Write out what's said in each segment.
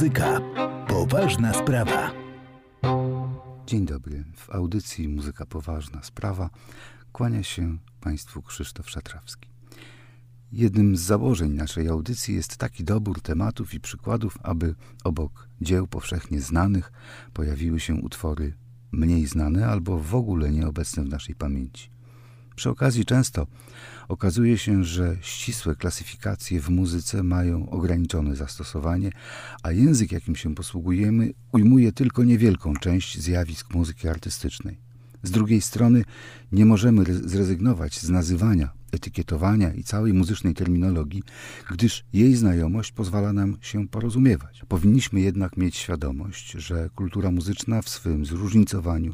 Muzyka. Poważna sprawa. Dzień dobry. W audycji Muzyka Poważna Sprawa kłania się Państwu Krzysztof Szatrawski. Jednym z założeń naszej audycji jest taki dobór tematów i przykładów, aby obok dzieł powszechnie znanych pojawiły się utwory mniej znane albo w ogóle nieobecne w naszej pamięci. Przy okazji często okazuje się, że ścisłe klasyfikacje w muzyce mają ograniczone zastosowanie, a język, jakim się posługujemy, ujmuje tylko niewielką część zjawisk muzyki artystycznej. Z drugiej strony nie możemy zrezygnować z nazywania etykietowania i całej muzycznej terminologii, gdyż jej znajomość pozwala nam się porozumiewać. Powinniśmy jednak mieć świadomość, że kultura muzyczna w swym zróżnicowaniu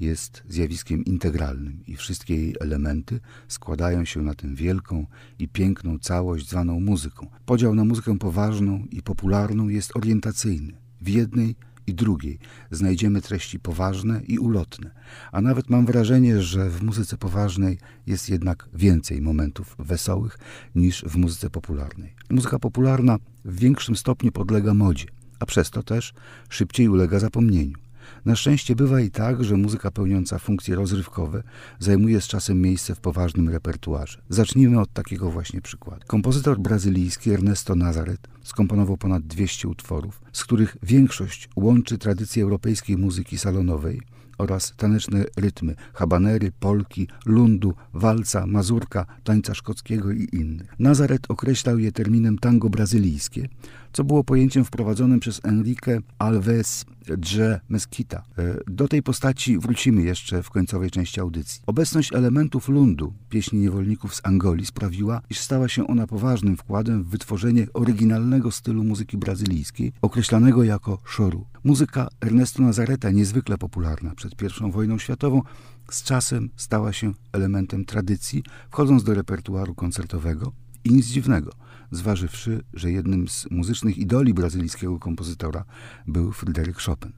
jest zjawiskiem integralnym i wszystkie jej elementy składają się na tę wielką i piękną całość zwaną muzyką. Podział na muzykę poważną i popularną jest orientacyjny. W jednej i drugiej znajdziemy treści poważne i ulotne, a nawet mam wrażenie, że w muzyce poważnej jest jednak więcej momentów wesołych niż w muzyce popularnej. Muzyka popularna w większym stopniu podlega modzie, a przez to też szybciej ulega zapomnieniu. Na szczęście bywa i tak, że muzyka pełniąca funkcje rozrywkowe zajmuje z czasem miejsce w poważnym repertuarze. Zacznijmy od takiego właśnie przykładu. Kompozytor brazylijski Ernesto Nazaret skomponował ponad 200 utworów, z których większość łączy tradycję europejskiej muzyki salonowej oraz taneczne rytmy habanery, polki, lundu, walca, mazurka, tańca szkockiego i innych. Nazaret określał je terminem tango brazylijskie, co było pojęciem wprowadzonym przez Enrique Alves Dże Mesquita. E, do tej postaci wrócimy jeszcze w końcowej części audycji. Obecność elementów lundu, pieśni niewolników z Angolii, sprawiła, iż stała się ona poważnym wkładem w wytworzenie oryginalnego stylu muzyki brazylijskiej, określanego jako szoru. Muzyka Ernesto Nazareta, niezwykle popularna przed I wojną światową, z czasem stała się elementem tradycji, wchodząc do repertuaru koncertowego i nic dziwnego – zważywszy, że jednym z muzycznych idoli brazylijskiego kompozytora był Fryderyk Chopin.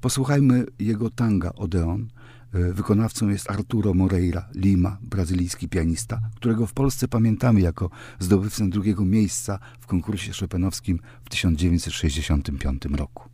Posłuchajmy jego tanga Odeon. E, wykonawcą jest Arturo Moreira Lima, brazylijski pianista, którego w Polsce pamiętamy jako zdobywcę drugiego miejsca w konkursie chopinowskim w 1965 roku.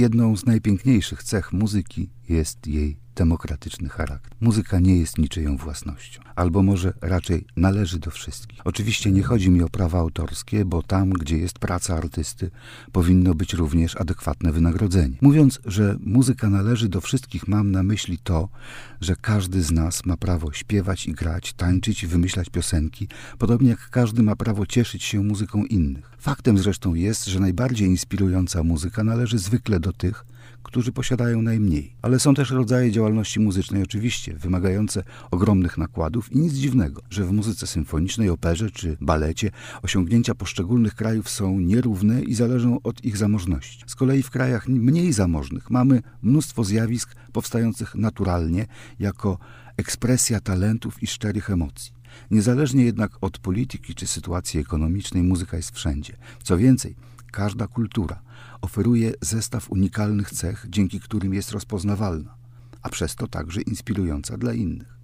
Jedną z najpiękniejszych cech muzyki jest jej demokratyczny charakter. Muzyka nie jest niczyją własnością, albo może raczej należy do wszystkich. Oczywiście nie chodzi mi o prawa autorskie, bo tam, gdzie jest praca artysty, powinno być również adekwatne wynagrodzenie. Mówiąc, że muzyka należy do wszystkich, mam na myśli to, że każdy z nas ma prawo śpiewać i grać, tańczyć i wymyślać piosenki, podobnie jak każdy ma prawo cieszyć się muzyką innych. Faktem zresztą jest, że najbardziej inspirująca muzyka należy zwykle do tych, którzy posiadają najmniej. Ale są też rodzaje działalności muzycznej, oczywiście, wymagające ogromnych nakładów i nic dziwnego, że w muzyce symfonicznej, operze czy balecie osiągnięcia poszczególnych krajów są nierówne i zależą od ich zamożności. Z kolei w krajach mniej zamożnych mamy mnóstwo zjawisk powstających naturalnie jako ekspresja talentów i szczerych emocji. Niezależnie jednak od polityki czy sytuacji ekonomicznej, muzyka jest wszędzie. Co więcej, każda kultura oferuje zestaw unikalnych cech, dzięki którym jest rozpoznawalna, a przez to także inspirująca dla innych.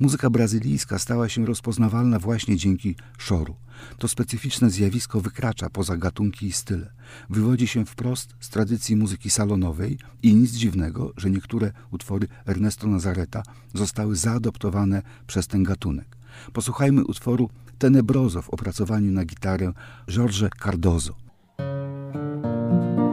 Muzyka brazylijska stała się rozpoznawalna właśnie dzięki szoru. To specyficzne zjawisko wykracza poza gatunki i style. Wywodzi się wprost z tradycji muzyki salonowej i nic dziwnego, że niektóre utwory Ernesto Nazareta zostały zaadoptowane przez ten gatunek. Posłuchajmy utworu Tenebroso w opracowaniu na gitarę Jorge Cardozo. Thank you.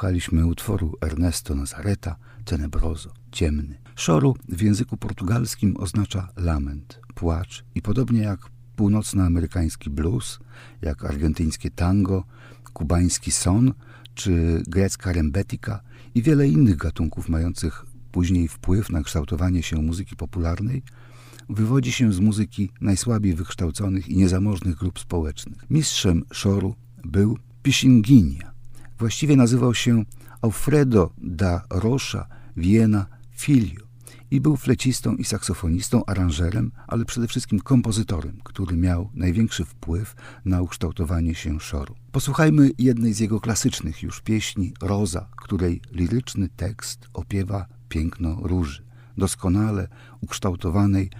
Wysłuchaliśmy utworu Ernesto Nazareta Tenebroso, ciemny. Szoru w języku portugalskim oznacza lament, płacz i podobnie jak północnoamerykański blues, jak argentyńskie tango, kubański son czy grecka rembetika i wiele innych gatunków mających później wpływ na kształtowanie się muzyki popularnej, wywodzi się z muzyki najsłabiej wykształconych i niezamożnych grup społecznych. Mistrzem szoru był Pisinginia. Właściwie nazywał się Alfredo da Rocha Viena Filio i był flecistą i saksofonistą, aranżerem, ale przede wszystkim kompozytorem, który miał największy wpływ na ukształtowanie się szoru. Posłuchajmy jednej z jego klasycznych już pieśni Roza, której liryczny tekst opiewa piękno róży, doskonale ukształtowanej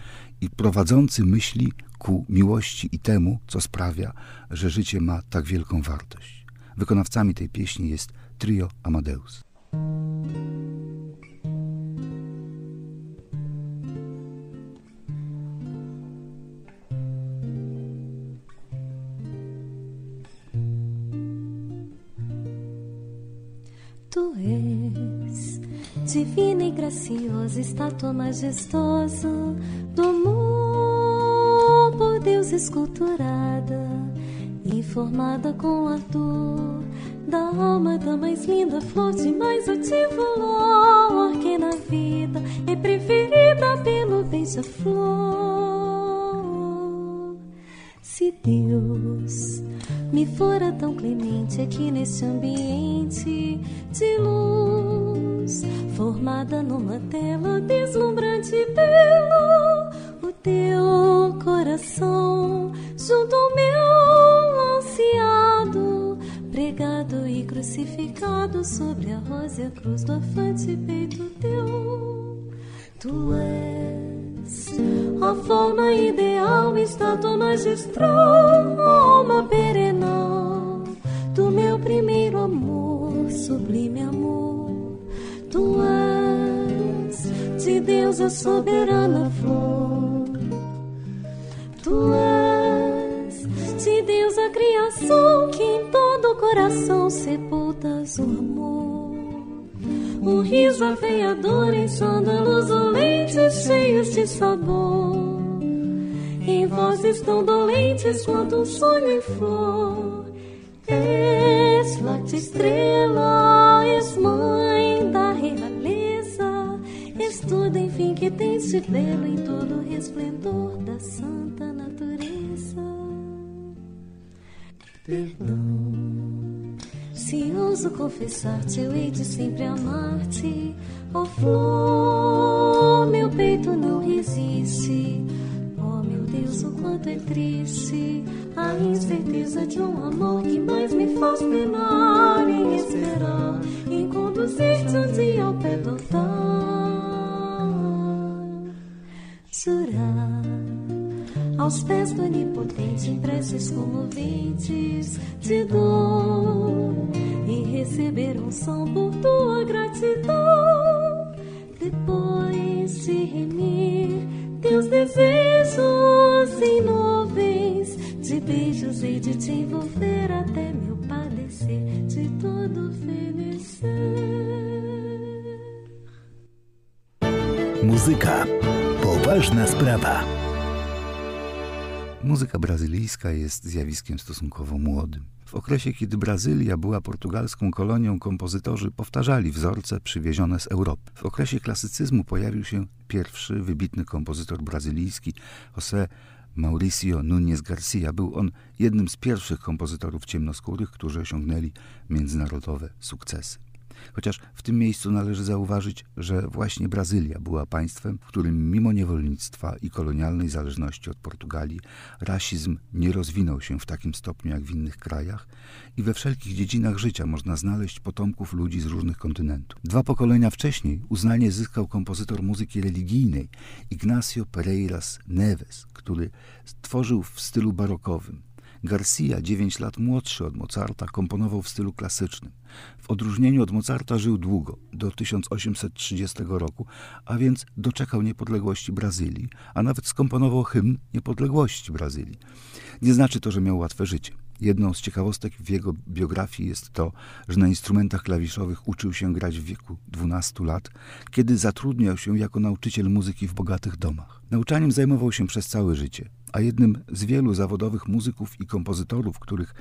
i prowadzący myśli ku miłości i temu, co sprawia, że życie ma tak wielką wartość. Wykonawcami tej pieśni jest trio Amadeus. Tu és divina e graciosa, estátua majestosa do amor por Deus esculturada formada com ardor da alma da mais linda flor de mais ativo lor que na vida é preferida pelo beija-flor. Se Deus me fora tão clemente aqui neste ambiente de luz, formada numa tela deslumbrante pelo o teu coração, junto ao meu ansiado, pregado e crucificado sobre a rosa e a cruz do afante peito teu. Tu és a forma ideal, estátua magistral, alma perenal do meu primeiro amor, sublime amor. Tu és de Deus a soberana flor. Tu és de Deus a criação que em todo o coração sepultas o amor. Um riso aveiador enchendo a luz olentes cheios de sabor. Em vozes tão dolentes quanto um sonho em flor. És forte estrela, és mãe da realeza. És tudo, enfim, que tens de belo em todo o resplendor da santa natureza. Perdão. Se ouso confessar-te, eu hei de sempre amar-te. Ó flor, meu peito não resiste. Oh meu Deus, o quanto é triste a incerteza de um amor que mais me faz penar em esperar, em conduzir-te um dia ao pé do altar. Jurar aos pés do onipotente, em preces comoventes de dor e receber um som por tua gratidão. Depois de remir teus desejos em nuvens de beijos e de te envolver até meu padecer de todo fenecer. Muzyka. Poważna sprawa. Muzyka brazylijska jest zjawiskiem stosunkowo młodym. W okresie, kiedy Brazylia była portugalską kolonią, kompozytorzy powtarzali wzorce przywiezione z Europy. W okresie klasycyzmu pojawił się pierwszy wybitny kompozytor brazylijski, José Mauricio Nunes Garcia. Był on jednym z pierwszych kompozytorów ciemnoskórych, którzy osiągnęli międzynarodowe sukcesy. Chociaż w tym miejscu należy zauważyć, że właśnie Brazylia była państwem, w którym mimo niewolnictwa i kolonialnej zależności od Portugalii rasizm nie rozwinął się w takim stopniu jak w innych krajach i we wszelkich dziedzinach życia można znaleźć potomków ludzi z różnych kontynentów. Dwa pokolenia wcześniej uznanie zyskał kompozytor muzyki religijnej Ignacio Pereiras Neves, który tworzył w stylu barokowym. Garcia, 9 lat młodszy od Mozarta, komponował w stylu klasycznym. W odróżnieniu od Mozarta żył długo, do 1830 roku, a więc doczekał niepodległości Brazylii, a nawet skomponował hymn niepodległości Brazylii. Nie znaczy to, że miał łatwe życie. Jedną z ciekawostek w jego biografii jest to, że na instrumentach klawiszowych uczył się grać w wieku 12 lat, kiedy zatrudniał się jako nauczyciel muzyki w bogatych domach. Nauczaniem zajmował się przez całe życie, a jednym z wielu zawodowych muzyków i kompozytorów, których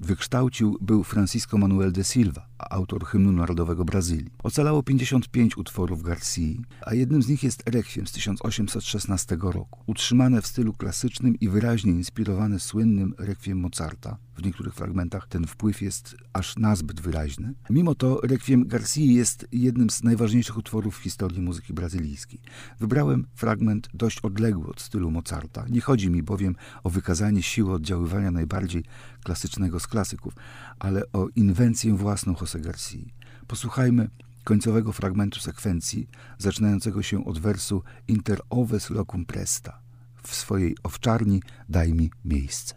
wykształcił był Francisco Manuel de Silva, autor hymnu narodowego Brazylii. Ocalało 55 utworów Garcii, a jednym z nich jest Requiem z 1816 roku, utrzymane w stylu klasycznym i wyraźnie inspirowane słynnym Requiem Mozarta. W niektórych fragmentach ten wpływ jest aż nazbyt wyraźny. Mimo to Requiem Garcii jest jednym z najważniejszych utworów w historii muzyki brazylijskiej. Wybrałem fragment dość odległy od stylu Mozarta. Nie chodzi mi bowiem o wykazanie siły oddziaływania najbardziej klasycznego z klasyków, ale o inwencję własną José Garcia. Posłuchajmy końcowego fragmentu sekwencji, zaczynającego się od wersu Inter oves locum presta. W swojej owczarni daj mi miejsce.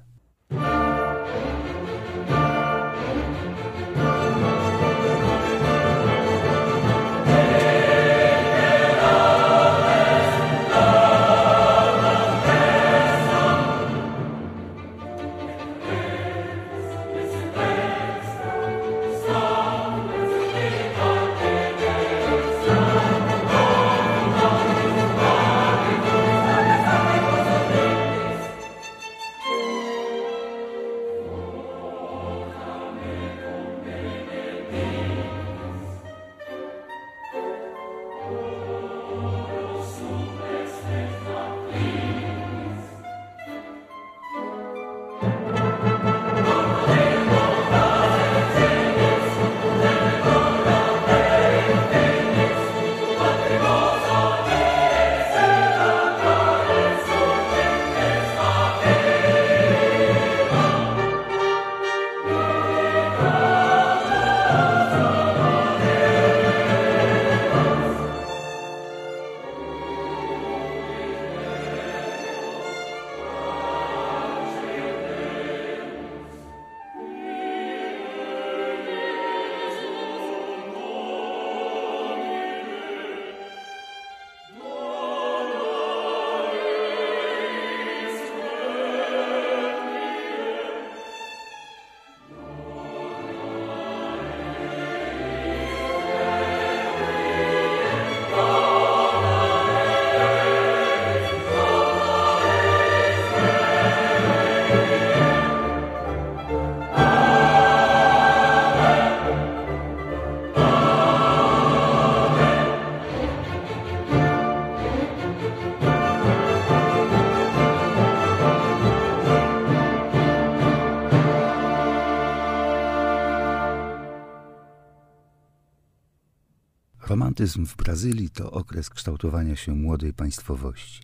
Romantyzm w Brazylii to okres kształtowania się młodej państwowości,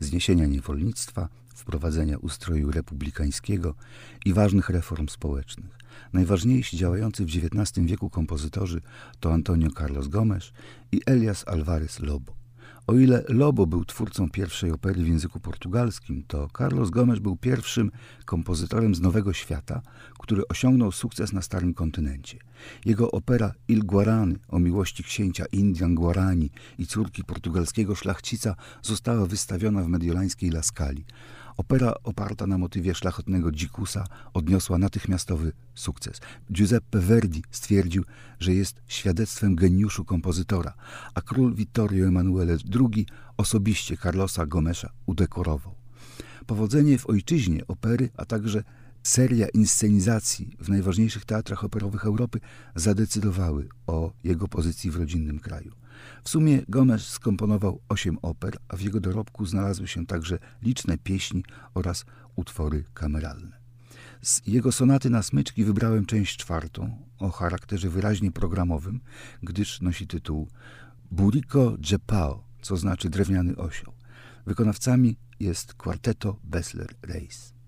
zniesienia niewolnictwa, wprowadzenia ustroju republikańskiego i ważnych reform społecznych. Najważniejsi działający w XIX wieku kompozytorzy to Antonio Carlos Gomes i Elias Alvarez Lobo. O ile Lobo był twórcą pierwszej opery w języku portugalskim, to Carlos Gomes był pierwszym kompozytorem z Nowego Świata, który osiągnął sukces na Starym Kontynencie. Jego opera Il Guarany o miłości księcia Indian Guarani i córki portugalskiego szlachcica została wystawiona w mediolańskiej Laskali. Opera oparta na motywie szlachetnego dzikusa odniosła natychmiastowy sukces. Giuseppe Verdi stwierdził, że jest świadectwem geniuszu kompozytora, a król Vittorio Emanuele II osobiście Carlosa Gomesza udekorował. Powodzenie w ojczyźnie opery, a także seria inscenizacji w najważniejszych teatrach operowych Europy zadecydowały o jego pozycji w rodzinnym kraju. W sumie Gomez skomponował osiem oper, a w jego dorobku znalazły się także liczne pieśni oraz utwory kameralne. Z jego sonaty na smyczki wybrałem część czwartą o charakterze wyraźnie programowym, gdyż nosi tytuł Buriko Jepao, co znaczy drewniany osioł. Wykonawcami jest kwarteto Bessler Reis.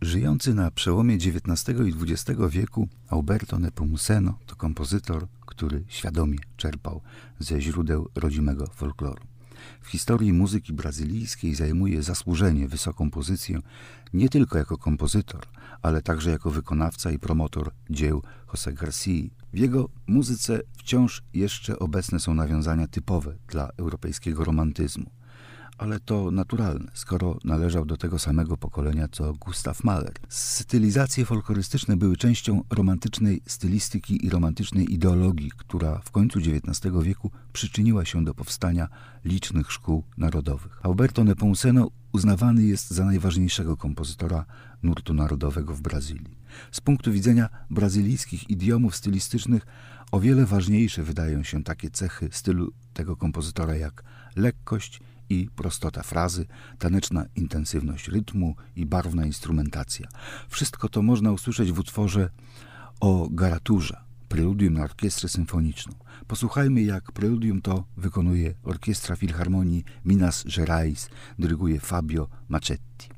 Żyjący na przełomie XIX i XX wieku Alberto Nepomuceno to kompozytor, który świadomie czerpał ze źródeł rodzimego folkloru. W historii muzyki brazylijskiej zajmuje zasłużenie wysoką pozycję nie tylko jako kompozytor, ale także jako wykonawca i promotor dzieł José Garcia. W jego muzyce wciąż jeszcze obecne są nawiązania typowe dla europejskiego romantyzmu ale to naturalne, skoro należał do tego samego pokolenia co Gustav Mahler. Stylizacje folklorystyczne były częścią romantycznej stylistyki i romantycznej ideologii, która w końcu XIX wieku przyczyniła się do powstania licznych szkół narodowych. Alberto Nepomuceno uznawany jest za najważniejszego kompozytora nurtu narodowego w Brazylii. Z punktu widzenia brazylijskich idiomów stylistycznych o wiele ważniejsze wydają się takie cechy stylu tego kompozytora jak lekkość i prostota frazy, taneczna intensywność rytmu i barwna instrumentacja. Wszystko to można usłyszeć w utworze o garaturze, preludium na orkiestrę symfoniczną. Posłuchajmy, jak preludium to wykonuje Orkiestra Filharmonii Minas Gerais, dyryguje Fabio Macetti.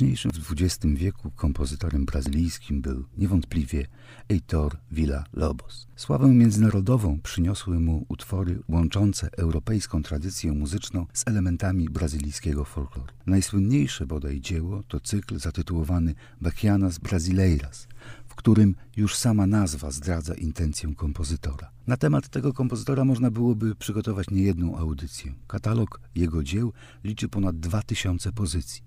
Najważniejszym w XX wieku kompozytorem brazylijskim był niewątpliwie Heitor Villa-Lobos. Sławę międzynarodową przyniosły mu utwory łączące europejską tradycję muzyczną z elementami brazylijskiego folkloru. Najsłynniejsze bodaj dzieło to cykl zatytułowany Bachianas Brasileiras, którym już sama nazwa zdradza intencję kompozytora. Na temat tego kompozytora można byłoby przygotować niejedną audycję. Katalog jego dzieł liczy ponad 2000 pozycji.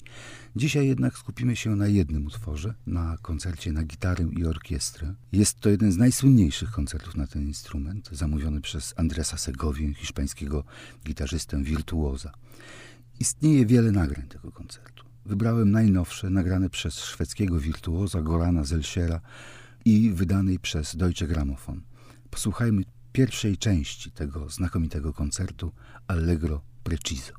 Dzisiaj jednak skupimy się na jednym utworze, na koncercie na gitarę i orkiestrę. Jest to jeden z najsłynniejszych koncertów na ten instrument, zamówiony przez Andresa Segowię, hiszpańskiego gitarzystę wirtuoza. Istnieje wiele nagrań tego koncertu. Wybrałem najnowsze, nagrane przez szwedzkiego wirtuoza Gorana Zelsiera i wydanej przez Deutsche Grammophon. Posłuchajmy pierwszej części tego znakomitego koncertu Allegro Preciso.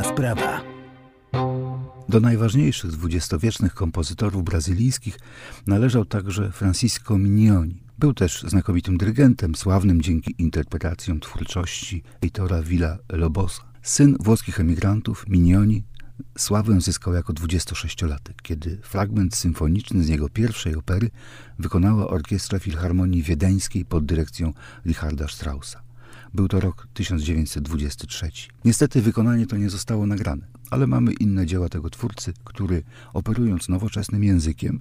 Sprawa. Do najważniejszych dwudziestowiecznych kompozytorów brazylijskich należał także Francisco Mignoni. Był też znakomitym dyrygentem, sławnym dzięki interpretacjom twórczości Heitora Villa Lobosa. Syn włoskich emigrantów, Mignoni, sławę zyskał jako 26-latek, kiedy fragment symfoniczny z jego pierwszej opery wykonała Orkiestra Filharmonii Wiedeńskiej pod dyrekcją Richarda Straussa. Był to rok 1923. Niestety wykonanie to nie zostało nagrane, ale mamy inne dzieła tego twórcy, który operując nowoczesnym językiem,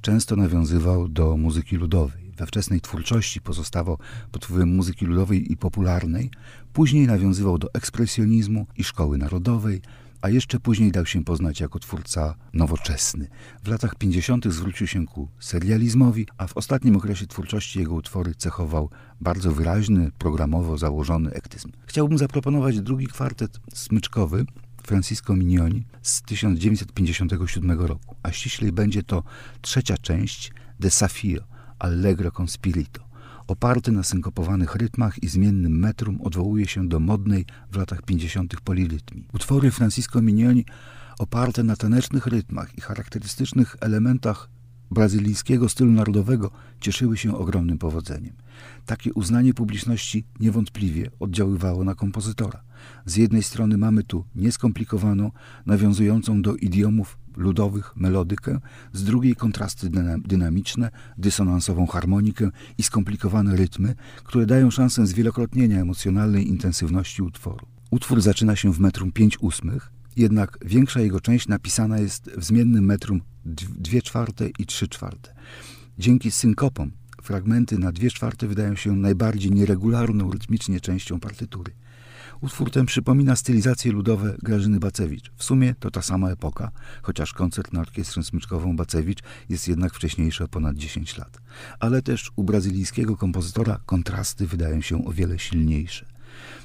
często nawiązywał do muzyki ludowej. We wczesnej twórczości pozostawał pod wpływem muzyki ludowej i popularnej, później nawiązywał do ekspresjonizmu i szkoły narodowej, a jeszcze później dał się poznać jako twórca nowoczesny. W latach 50. zwrócił się ku serializmowi, a w ostatnim okresie twórczości jego utwory cechował bardzo wyraźny, programowo założony ektyzm. Chciałbym zaproponować drugi kwartet smyczkowy Francisco Mignoni z 1957 roku, a ściślej będzie to trzecia część Desafio Allegro con Spirito oparty na synkopowanych rytmach i zmiennym metrum, odwołuje się do modnej w latach 50. polirytmii. Utwory Francisco Mignoni oparte na tanecznych rytmach i charakterystycznych elementach brazylijskiego stylu narodowego cieszyły się ogromnym powodzeniem. Takie uznanie publiczności niewątpliwie oddziaływało na kompozytora. Z jednej strony mamy tu nieskomplikowaną, nawiązującą do idiomów ludowych melodykę, z drugiej kontrasty dynamiczne, dysonansową harmonikę i skomplikowane rytmy, które dają szansę zwielokrotnienia emocjonalnej intensywności utworu. Utwór zaczyna się w metrum 5 ósmych, jednak większa jego część napisana jest w zmiennym metrum 2 czwarte i 3 czwarte. Dzięki synkopom fragmenty na 2 czwarte wydają się najbardziej nieregularną rytmicznie częścią partytury. Utwór ten przypomina stylizacje ludowe Grażyny Bacewicz. W sumie to ta sama epoka, chociaż koncert na orkiestrę smyczkową Bacewicz jest jednak wcześniejszy o ponad 10 lat. Ale też u brazylijskiego kompozytora kontrasty wydają się o wiele silniejsze.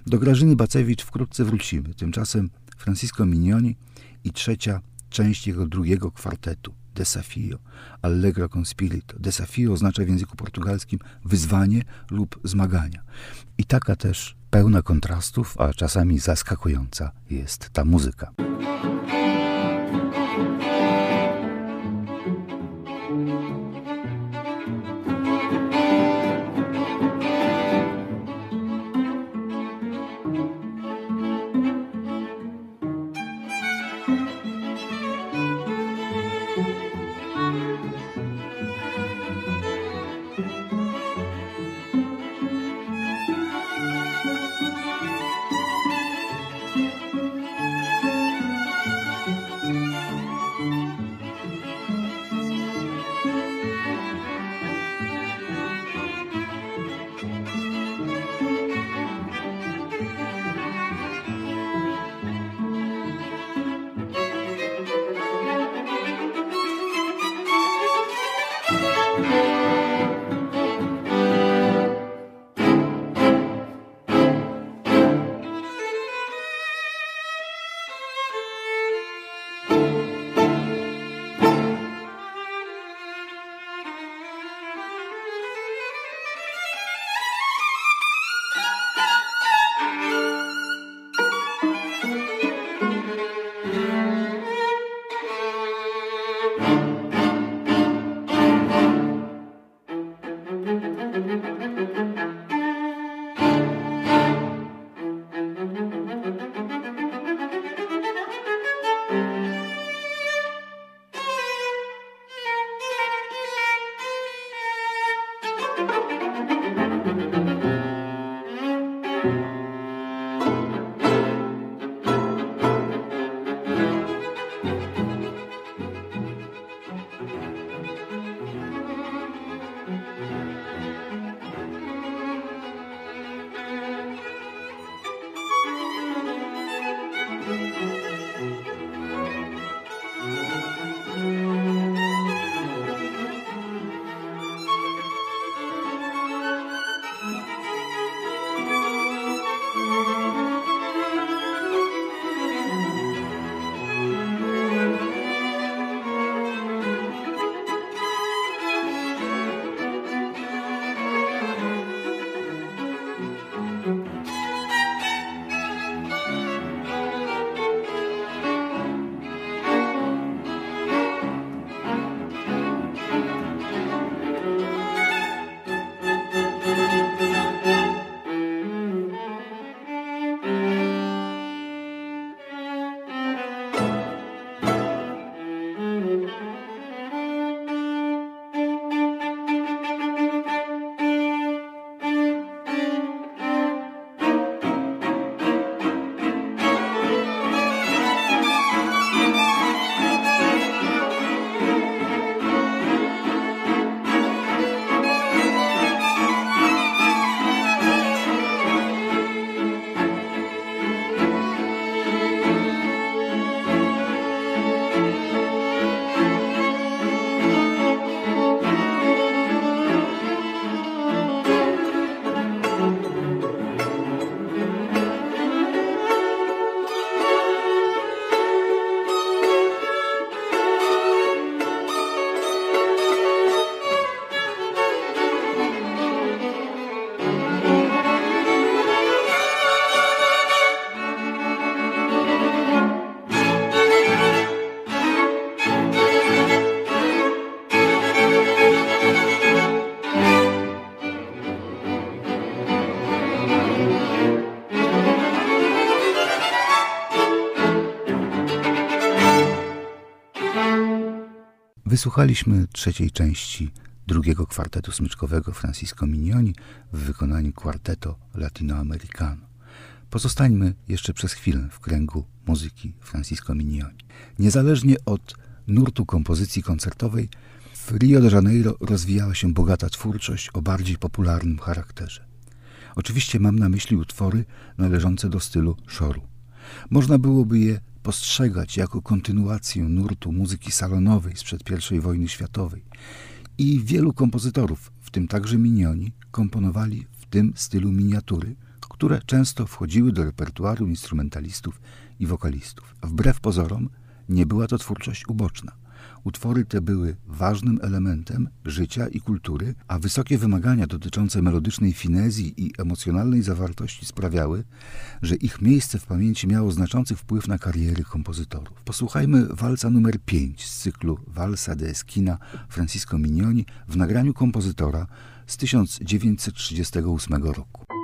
Do Grażyny Bacewicz wkrótce wrócimy. Tymczasem Francisco Mignoni i trzecia część jego drugiego kwartetu Desafio, Allegro con Spirito. Desafio oznacza w języku portugalskim wyzwanie lub zmagania. I taka też pełna kontrastów, a czasami zaskakująca jest ta muzyka. Wysłuchaliśmy trzeciej części drugiego kwartetu smyczkowego Francisco Mignoni w wykonaniu kwarteto latinoamericano. Pozostańmy jeszcze przez chwilę w kręgu muzyki Francisco Mignoni. Niezależnie od nurtu kompozycji koncertowej, w Rio de Janeiro rozwijała się bogata twórczość o bardziej popularnym charakterze. Oczywiście mam na myśli utwory należące do stylu szoru. Można byłoby je postrzegać jako kontynuację nurtu muzyki salonowej sprzed I wojny światowej. I wielu kompozytorów, w tym także minioni, komponowali w tym stylu miniatury, które często wchodziły do repertuaru instrumentalistów i wokalistów. Wbrew pozorom, nie była to twórczość uboczna. Utwory te były ważnym elementem życia i kultury, a wysokie wymagania dotyczące melodycznej finezji i emocjonalnej zawartości sprawiały, że ich miejsce w pamięci miało znaczący wpływ na kariery kompozytorów. Posłuchajmy walca numer 5 z cyklu Walsa de Esquina Francisco Mignoni w nagraniu kompozytora z 1938 roku.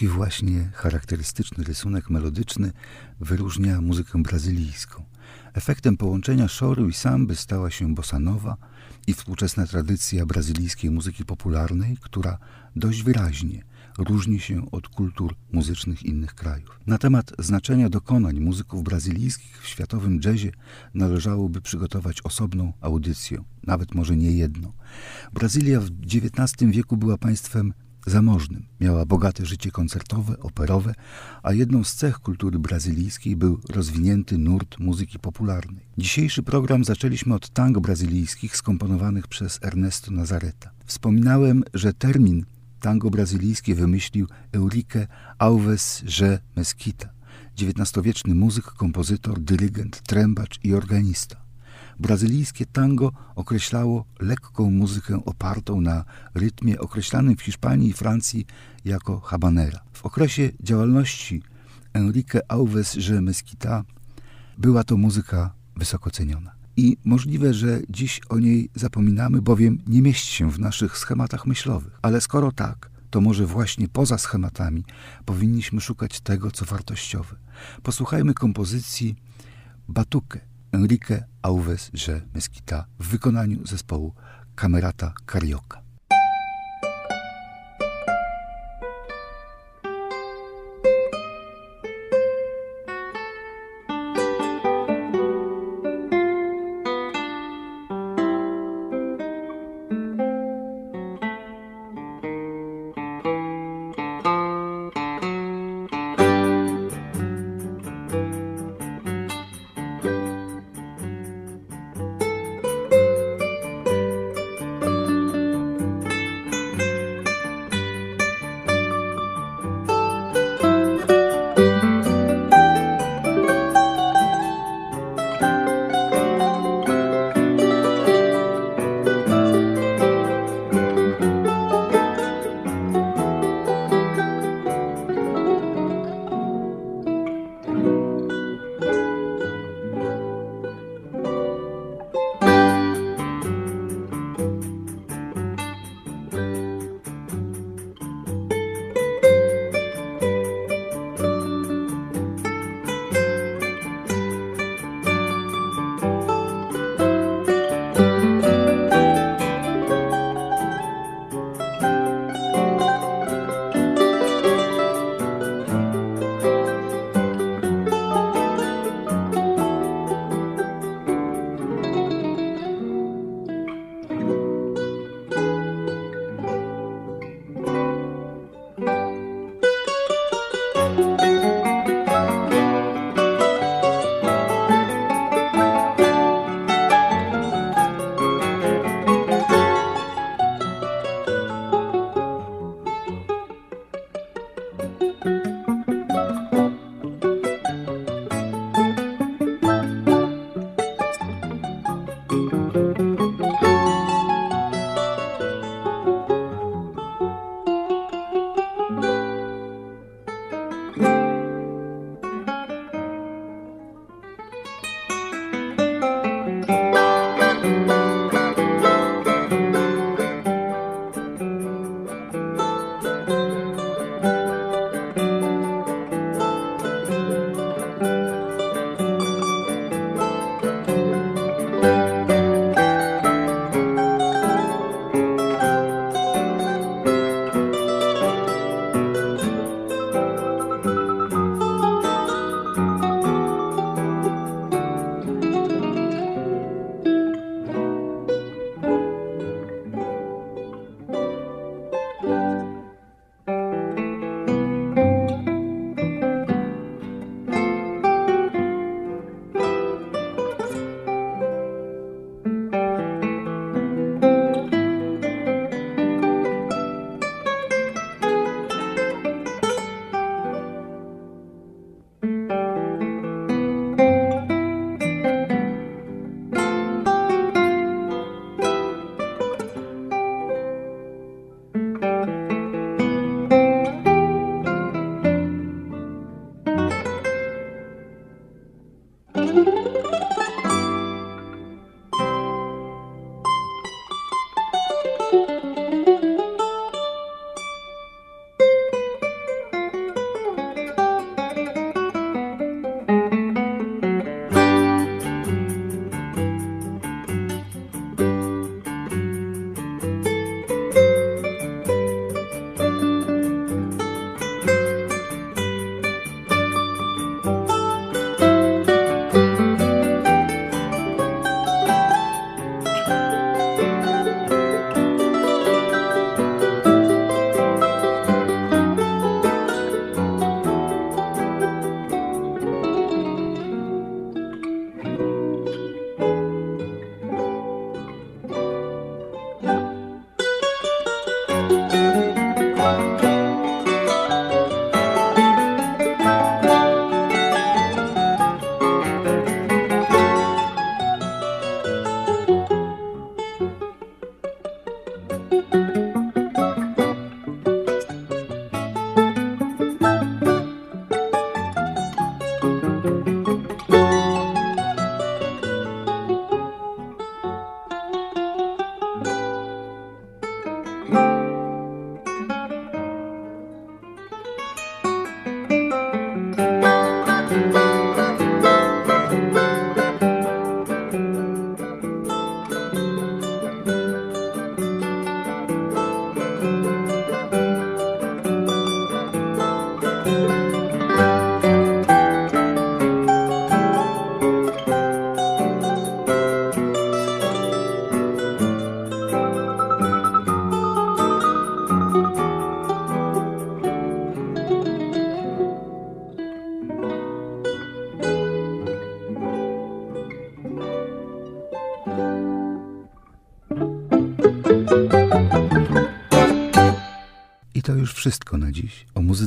Taki właśnie charakterystyczny rysunek melodyczny wyróżnia muzykę brazylijską. Efektem połączenia szoru i samby stała się bossa nowa i współczesna tradycja brazylijskiej muzyki popularnej, która dość wyraźnie różni się od kultur muzycznych innych krajów. Na temat znaczenia dokonań muzyków brazylijskich w światowym jazzie należałoby przygotować osobną audycję, nawet może nie jedną. Brazylia w XIX wieku była państwem zamożnym. Miała bogate życie koncertowe, operowe, a jedną z cech kultury brazylijskiej był rozwinięty nurt muzyki popularnej. Dzisiejszy program zaczęliśmy od tango brazylijskich skomponowanych przez Ernesto Nazareta. Wspominałem, że termin tango brazylijskie wymyślił Eurique Alves G. Mesquita, XIX-wieczny muzyk, kompozytor, dyrygent, trębacz i organista. Brazylijskie tango określało lekką muzykę opartą na rytmie określanym w Hiszpanii i Francji jako habanera. W okresie działalności Enrique Alves de Mesquita była to muzyka wysoko ceniona. I możliwe, że dziś o niej zapominamy, bowiem nie mieści się w naszych schematach myślowych. Ale skoro tak, to może właśnie poza schematami powinniśmy szukać tego, co wartościowe. Posłuchajmy kompozycji Batuke Enrique Alves de Mesquita w wykonaniu zespołu Camerata Carioca.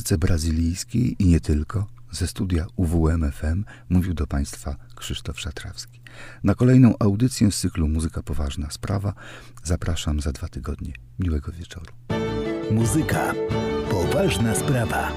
Muzyce brazylijskiej i nie tylko. Ze studia UWMFM mówił do Państwa Krzysztof Szatrawski. Na kolejną audycję z cyklu Muzyka Poważna Sprawa zapraszam za dwa tygodnie. Miłego wieczoru. Muzyka. Poważna sprawa.